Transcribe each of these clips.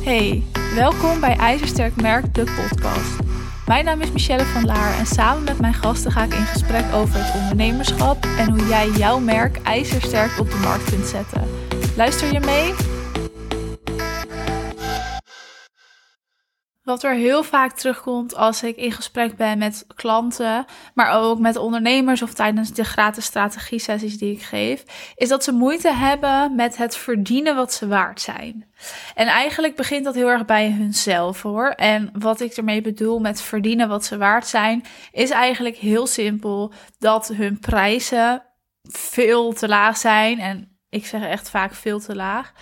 Hey, welkom bij IJzersterk Merk, de podcast. Mijn naam is Michelle van Laar en samen met mijn gasten ga ik in gesprek over het ondernemerschap en hoe jij jouw merk ijzersterk op de markt kunt zetten. Luister je mee? Wat er heel vaak terugkomt als ik in gesprek ben met klanten, maar ook met ondernemers of tijdens de gratis strategie-sessies die ik geef, is dat ze moeite hebben met het verdienen wat ze waard zijn. En eigenlijk begint dat heel erg bij hunzelf hoor. En wat ik ermee bedoel met verdienen wat ze waard zijn, is eigenlijk heel simpel dat hun prijzen veel te laag zijn. En ik zeg echt vaak veel te laag.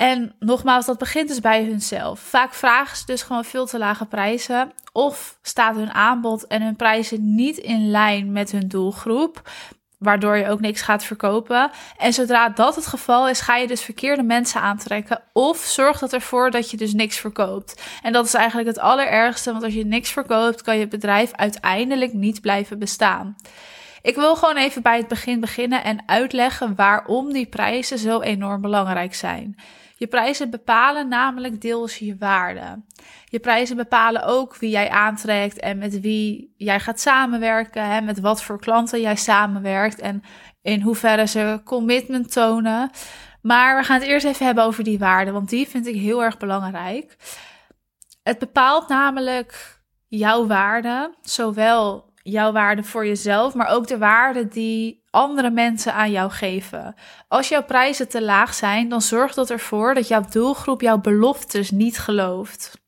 En nogmaals, dat begint dus bij hunzelf. Vaak vragen ze dus gewoon veel te lage prijzen. Of staat hun aanbod en hun prijzen niet in lijn met hun doelgroep. Waardoor je ook niks gaat verkopen. En zodra dat het geval is, ga je dus verkeerde mensen aantrekken. Of zorg dat ervoor dat je dus niks verkoopt. En dat is eigenlijk het allerergste. Want als je niks verkoopt, kan je bedrijf uiteindelijk niet blijven bestaan. Ik wil gewoon even bij het begin beginnen en uitleggen waarom die prijzen zo enorm belangrijk zijn. Je prijzen bepalen namelijk deels je waarde. Je prijzen bepalen ook wie jij aantrekt en met wie jij gaat samenwerken, hè, met wat voor klanten jij samenwerkt en in hoeverre ze commitment tonen. Maar we gaan het eerst even hebben over die waarde, want die vind ik heel erg belangrijk. Het bepaalt namelijk jouw waarde, zowel jouw waarde voor jezelf, maar ook de waarde die andere mensen aan jou geven. Als jouw prijzen te laag zijn, dan zorgt dat ervoor dat jouw doelgroep jouw beloftes niet gelooft.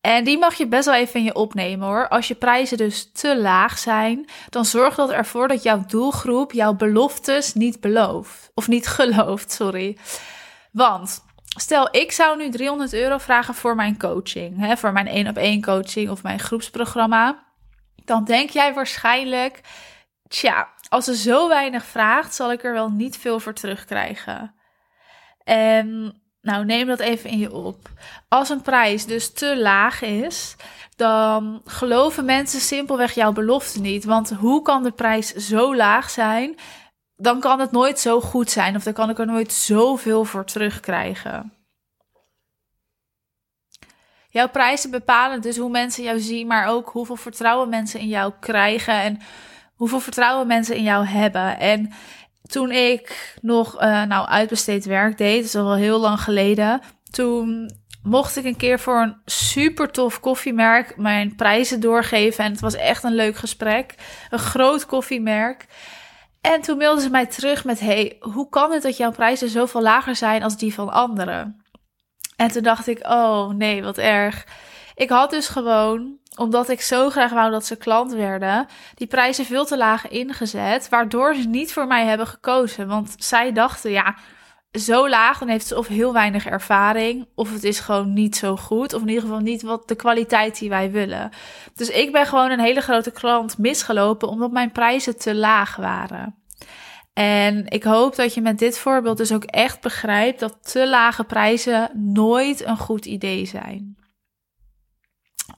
En die mag je best wel even in je opnemen hoor. Als je prijzen dus te laag zijn, dan zorgt dat ervoor dat jouw doelgroep jouw beloftes niet belooft. Of niet gelooft, sorry. Want stel, ik zou nu 300 euro vragen voor mijn coaching. Hè, voor mijn één op één coaching of mijn groepsprogramma dan denk jij waarschijnlijk, tja, als ze zo weinig vraagt, zal ik er wel niet veel voor terugkrijgen. En nou, neem dat even in je op. Als een prijs dus te laag is, dan geloven mensen simpelweg jouw belofte niet. Want hoe kan de prijs zo laag zijn? Dan kan het nooit zo goed zijn, of dan kan ik er nooit zoveel voor terugkrijgen. Jouw prijzen bepalen dus hoe mensen jou zien, maar ook hoeveel vertrouwen mensen in jou krijgen en hoeveel vertrouwen mensen in jou hebben. En toen ik nog uh, nou uitbesteed werk deed, is al heel lang geleden, toen mocht ik een keer voor een super tof koffiemerk mijn prijzen doorgeven. En het was echt een leuk gesprek. Een groot koffiemerk. En toen mailden ze mij terug met: Hey, hoe kan het dat jouw prijzen zoveel lager zijn als die van anderen? En toen dacht ik, oh nee, wat erg. Ik had dus gewoon, omdat ik zo graag wou dat ze klant werden, die prijzen veel te laag ingezet, waardoor ze niet voor mij hebben gekozen. Want zij dachten, ja, zo laag, dan heeft ze of heel weinig ervaring, of het is gewoon niet zo goed, of in ieder geval niet wat de kwaliteit die wij willen. Dus ik ben gewoon een hele grote klant misgelopen omdat mijn prijzen te laag waren. En ik hoop dat je met dit voorbeeld dus ook echt begrijpt dat te lage prijzen nooit een goed idee zijn.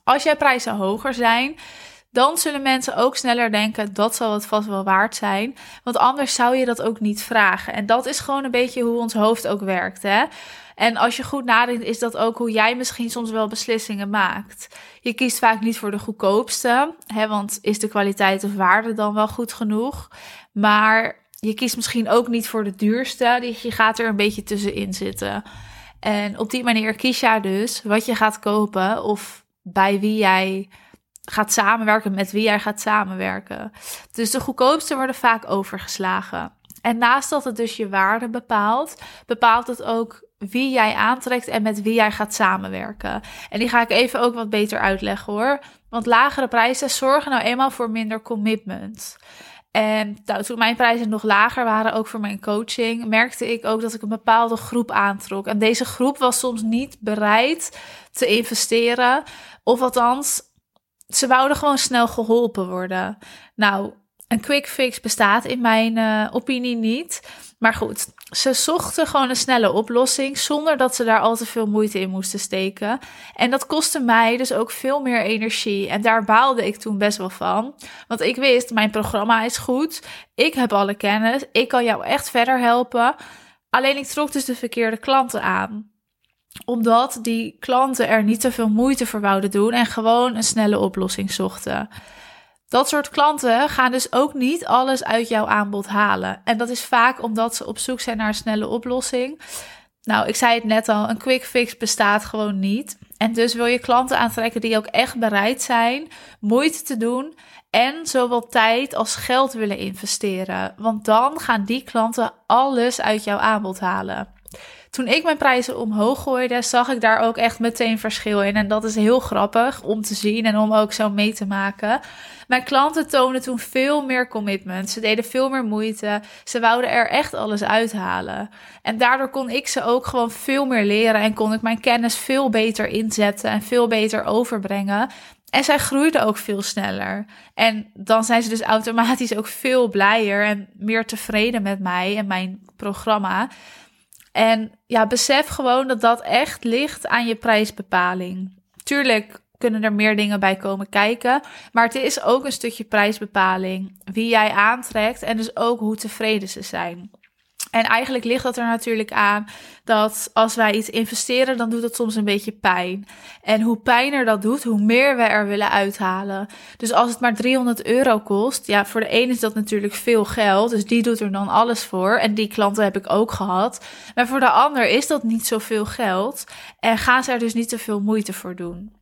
Als jij prijzen hoger zijn, dan zullen mensen ook sneller denken dat zal het vast wel waard zijn. Want anders zou je dat ook niet vragen. En dat is gewoon een beetje hoe ons hoofd ook werkt. Hè? En als je goed nadenkt, is dat ook hoe jij misschien soms wel beslissingen maakt. Je kiest vaak niet voor de goedkoopste, hè, want is de kwaliteit of waarde dan wel goed genoeg? Maar je kiest misschien ook niet voor de duurste. Je gaat er een beetje tussenin zitten. En op die manier kies jij dus wat je gaat kopen of bij wie jij gaat samenwerken, met wie jij gaat samenwerken. Dus de goedkoopste worden vaak overgeslagen. En naast dat het dus je waarde bepaalt, bepaalt het ook wie jij aantrekt en met wie jij gaat samenwerken. En die ga ik even ook wat beter uitleggen hoor. Want lagere prijzen zorgen nou eenmaal voor minder commitment. En nou, toen mijn prijzen nog lager waren, ook voor mijn coaching, merkte ik ook dat ik een bepaalde groep aantrok. En deze groep was soms niet bereid te investeren. Of althans, ze wouden gewoon snel geholpen worden. Nou, een quick fix bestaat in mijn uh, opinie niet. Maar goed, ze zochten gewoon een snelle oplossing zonder dat ze daar al te veel moeite in moesten steken. En dat kostte mij dus ook veel meer energie. En daar baalde ik toen best wel van. Want ik wist, mijn programma is goed. Ik heb alle kennis. Ik kan jou echt verder helpen. Alleen ik trok dus de verkeerde klanten aan. Omdat die klanten er niet te veel moeite voor wouden doen en gewoon een snelle oplossing zochten. Dat soort klanten gaan dus ook niet alles uit jouw aanbod halen. En dat is vaak omdat ze op zoek zijn naar een snelle oplossing. Nou, ik zei het net al, een quick fix bestaat gewoon niet. En dus wil je klanten aantrekken die ook echt bereid zijn moeite te doen en zowel tijd als geld willen investeren. Want dan gaan die klanten alles uit jouw aanbod halen. Toen ik mijn prijzen omhoog gooide, zag ik daar ook echt meteen verschil in. En dat is heel grappig om te zien en om ook zo mee te maken. Mijn klanten toonden toen veel meer commitment. Ze deden veel meer moeite. Ze wouden er echt alles uithalen. En daardoor kon ik ze ook gewoon veel meer leren en kon ik mijn kennis veel beter inzetten en veel beter overbrengen. En zij groeiden ook veel sneller. En dan zijn ze dus automatisch ook veel blijer en meer tevreden met mij en mijn programma. En ja, besef gewoon dat dat echt ligt aan je prijsbepaling. Tuurlijk kunnen er meer dingen bij komen kijken, maar het is ook een stukje prijsbepaling. Wie jij aantrekt en dus ook hoe tevreden ze zijn. En eigenlijk ligt dat er natuurlijk aan dat als wij iets investeren, dan doet dat soms een beetje pijn. En hoe pijner dat doet, hoe meer we er willen uithalen. Dus als het maar 300 euro kost, ja, voor de een is dat natuurlijk veel geld. Dus die doet er dan alles voor. En die klanten heb ik ook gehad. Maar voor de ander is dat niet zoveel geld. En gaan ze er dus niet te veel moeite voor doen.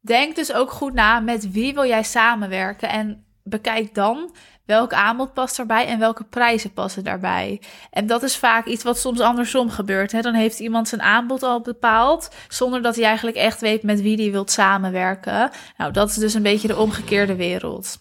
Denk dus ook goed na met wie wil jij samenwerken en bekijk dan welk aanbod past daarbij en welke prijzen passen daarbij. En dat is vaak iets wat soms andersom gebeurt. Hè? Dan heeft iemand zijn aanbod al bepaald, zonder dat hij eigenlijk echt weet met wie hij wilt samenwerken. Nou, dat is dus een beetje de omgekeerde wereld.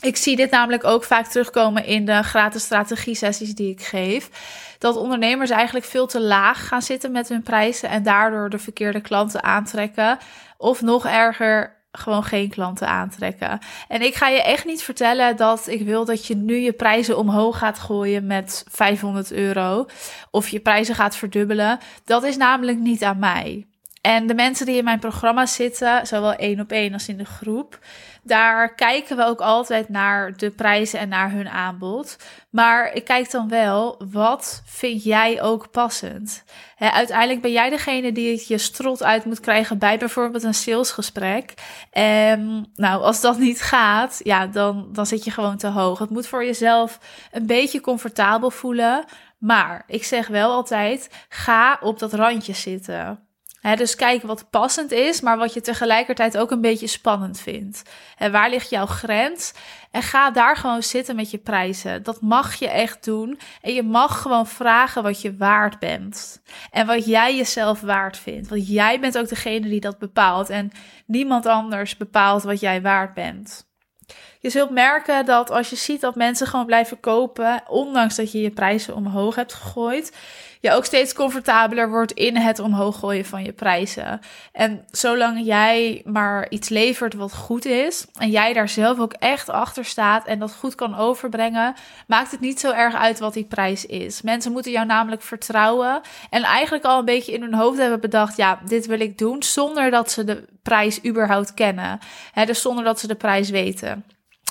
Ik zie dit namelijk ook vaak terugkomen in de gratis strategie-sessies die ik geef. Dat ondernemers eigenlijk veel te laag gaan zitten met hun prijzen en daardoor de verkeerde klanten aantrekken. Of nog erger, gewoon geen klanten aantrekken. En ik ga je echt niet vertellen dat ik wil dat je nu je prijzen omhoog gaat gooien met 500 euro. Of je prijzen gaat verdubbelen. Dat is namelijk niet aan mij. En de mensen die in mijn programma zitten, zowel één op één als in de groep, daar kijken we ook altijd naar de prijzen en naar hun aanbod. Maar ik kijk dan wel, wat vind jij ook passend? uiteindelijk ben jij degene die het je strot uit moet krijgen bij bijvoorbeeld een salesgesprek. En nou, als dat niet gaat, ja, dan, dan zit je gewoon te hoog. Het moet voor jezelf een beetje comfortabel voelen. Maar ik zeg wel altijd: ga op dat randje zitten dus kijk wat passend is, maar wat je tegelijkertijd ook een beetje spannend vindt. En waar ligt jouw grens? En ga daar gewoon zitten met je prijzen. Dat mag je echt doen. En je mag gewoon vragen wat je waard bent. En wat jij jezelf waard vindt. Want jij bent ook degene die dat bepaalt. En niemand anders bepaalt wat jij waard bent. Je zult merken dat als je ziet dat mensen gewoon blijven kopen, ondanks dat je je prijzen omhoog hebt gegooid, je ook steeds comfortabeler wordt in het omhoog gooien van je prijzen. En zolang jij maar iets levert wat goed is en jij daar zelf ook echt achter staat en dat goed kan overbrengen, maakt het niet zo erg uit wat die prijs is. Mensen moeten jou namelijk vertrouwen en eigenlijk al een beetje in hun hoofd hebben bedacht, ja, dit wil ik doen, zonder dat ze de prijs überhaupt kennen. Dus zonder dat ze de prijs weten.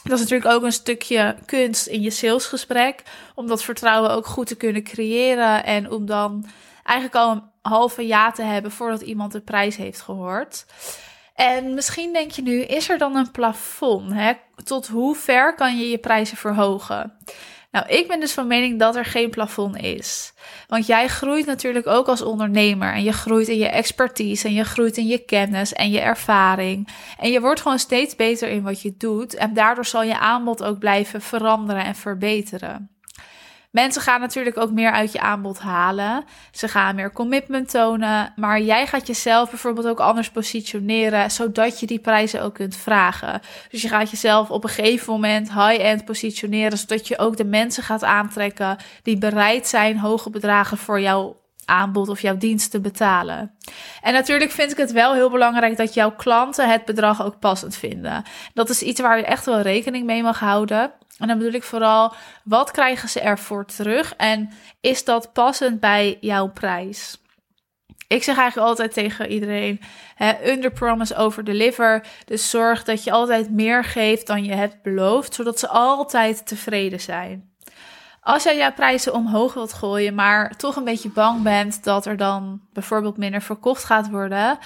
Dat is natuurlijk ook een stukje kunst in je salesgesprek. Om dat vertrouwen ook goed te kunnen creëren. En om dan eigenlijk al een halve ja te hebben voordat iemand de prijs heeft gehoord. En misschien denk je nu, is er dan een plafond? Hè? Tot hoe ver kan je je prijzen verhogen? Nou, ik ben dus van mening dat er geen plafond is. Want jij groeit natuurlijk ook als ondernemer. En je groeit in je expertise. En je groeit in je kennis en je ervaring. En je wordt gewoon steeds beter in wat je doet. En daardoor zal je aanbod ook blijven veranderen en verbeteren. Mensen gaan natuurlijk ook meer uit je aanbod halen. Ze gaan meer commitment tonen. Maar jij gaat jezelf bijvoorbeeld ook anders positioneren, zodat je die prijzen ook kunt vragen. Dus je gaat jezelf op een gegeven moment high-end positioneren, zodat je ook de mensen gaat aantrekken die bereid zijn hoge bedragen voor jouw aanbod of jouw dienst te betalen. En natuurlijk vind ik het wel heel belangrijk dat jouw klanten het bedrag ook passend vinden. Dat is iets waar je echt wel rekening mee mag houden. En dan bedoel ik vooral, wat krijgen ze ervoor terug en is dat passend bij jouw prijs? Ik zeg eigenlijk altijd tegen iedereen: hè, under promise, over deliver. Dus zorg dat je altijd meer geeft dan je hebt beloofd, zodat ze altijd tevreden zijn. Als jij jouw prijzen omhoog wilt gooien, maar toch een beetje bang bent dat er dan bijvoorbeeld minder verkocht gaat worden,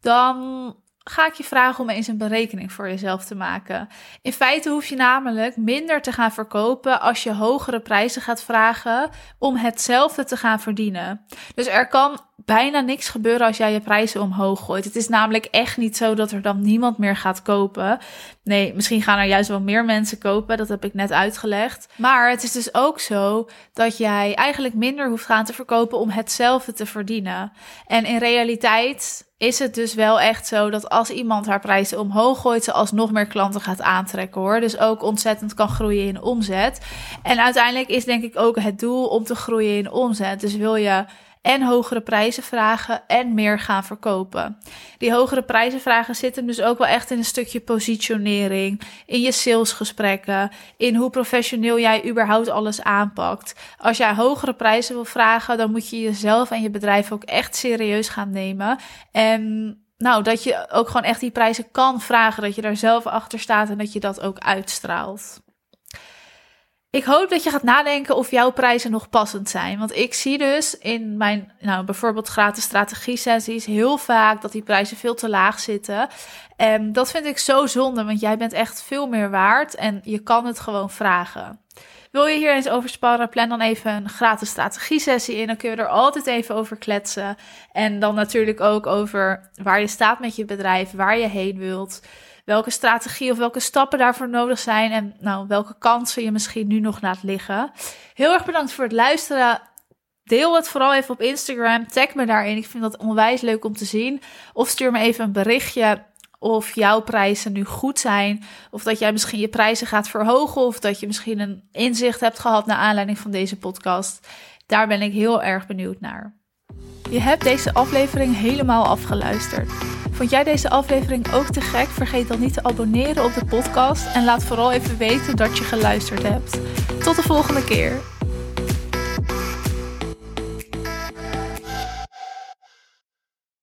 dan ga ik je vragen om eens een berekening voor jezelf te maken. In feite hoef je namelijk minder te gaan verkopen als je hogere prijzen gaat vragen om hetzelfde te gaan verdienen. Dus er kan bijna niks gebeuren als jij je prijzen omhoog gooit. Het is namelijk echt niet zo dat er dan niemand meer gaat kopen. Nee, misschien gaan er juist wel meer mensen kopen. Dat heb ik net uitgelegd. Maar het is dus ook zo dat jij eigenlijk minder hoeft gaan te verkopen om hetzelfde te verdienen. En in realiteit is het dus wel echt zo dat als iemand haar prijzen omhoog gooit, ze alsnog meer klanten gaat aantrekken hoor. Dus ook ontzettend kan groeien in omzet. En uiteindelijk is denk ik ook het doel om te groeien in omzet. Dus wil je en hogere prijzen vragen en meer gaan verkopen. Die hogere prijzen vragen zitten dus ook wel echt in een stukje positionering, in je salesgesprekken, in hoe professioneel jij überhaupt alles aanpakt. Als jij hogere prijzen wil vragen, dan moet je jezelf en je bedrijf ook echt serieus gaan nemen. En nou, dat je ook gewoon echt die prijzen kan vragen, dat je daar zelf achter staat en dat je dat ook uitstraalt. Ik hoop dat je gaat nadenken of jouw prijzen nog passend zijn. Want ik zie dus in mijn, nou, bijvoorbeeld gratis strategie-sessies heel vaak dat die prijzen veel te laag zitten. En dat vind ik zo zonde, want jij bent echt veel meer waard en je kan het gewoon vragen. Wil je hier eens over sparren? Plan dan even een gratis strategie-sessie in. Dan kun je er altijd even over kletsen. En dan natuurlijk ook over waar je staat met je bedrijf, waar je heen wilt welke strategie of welke stappen daarvoor nodig zijn en nou, welke kansen je misschien nu nog laat liggen. Heel erg bedankt voor het luisteren. Deel het vooral even op Instagram. Tag me daarin. Ik vind dat onwijs leuk om te zien. Of stuur me even een berichtje of jouw prijzen nu goed zijn. Of dat jij misschien je prijzen gaat verhogen. Of dat je misschien een inzicht hebt gehad naar aanleiding van deze podcast. Daar ben ik heel erg benieuwd naar. Je hebt deze aflevering helemaal afgeluisterd. Vond jij deze aflevering ook te gek? Vergeet dan niet te abonneren op de podcast en laat vooral even weten dat je geluisterd hebt. Tot de volgende keer.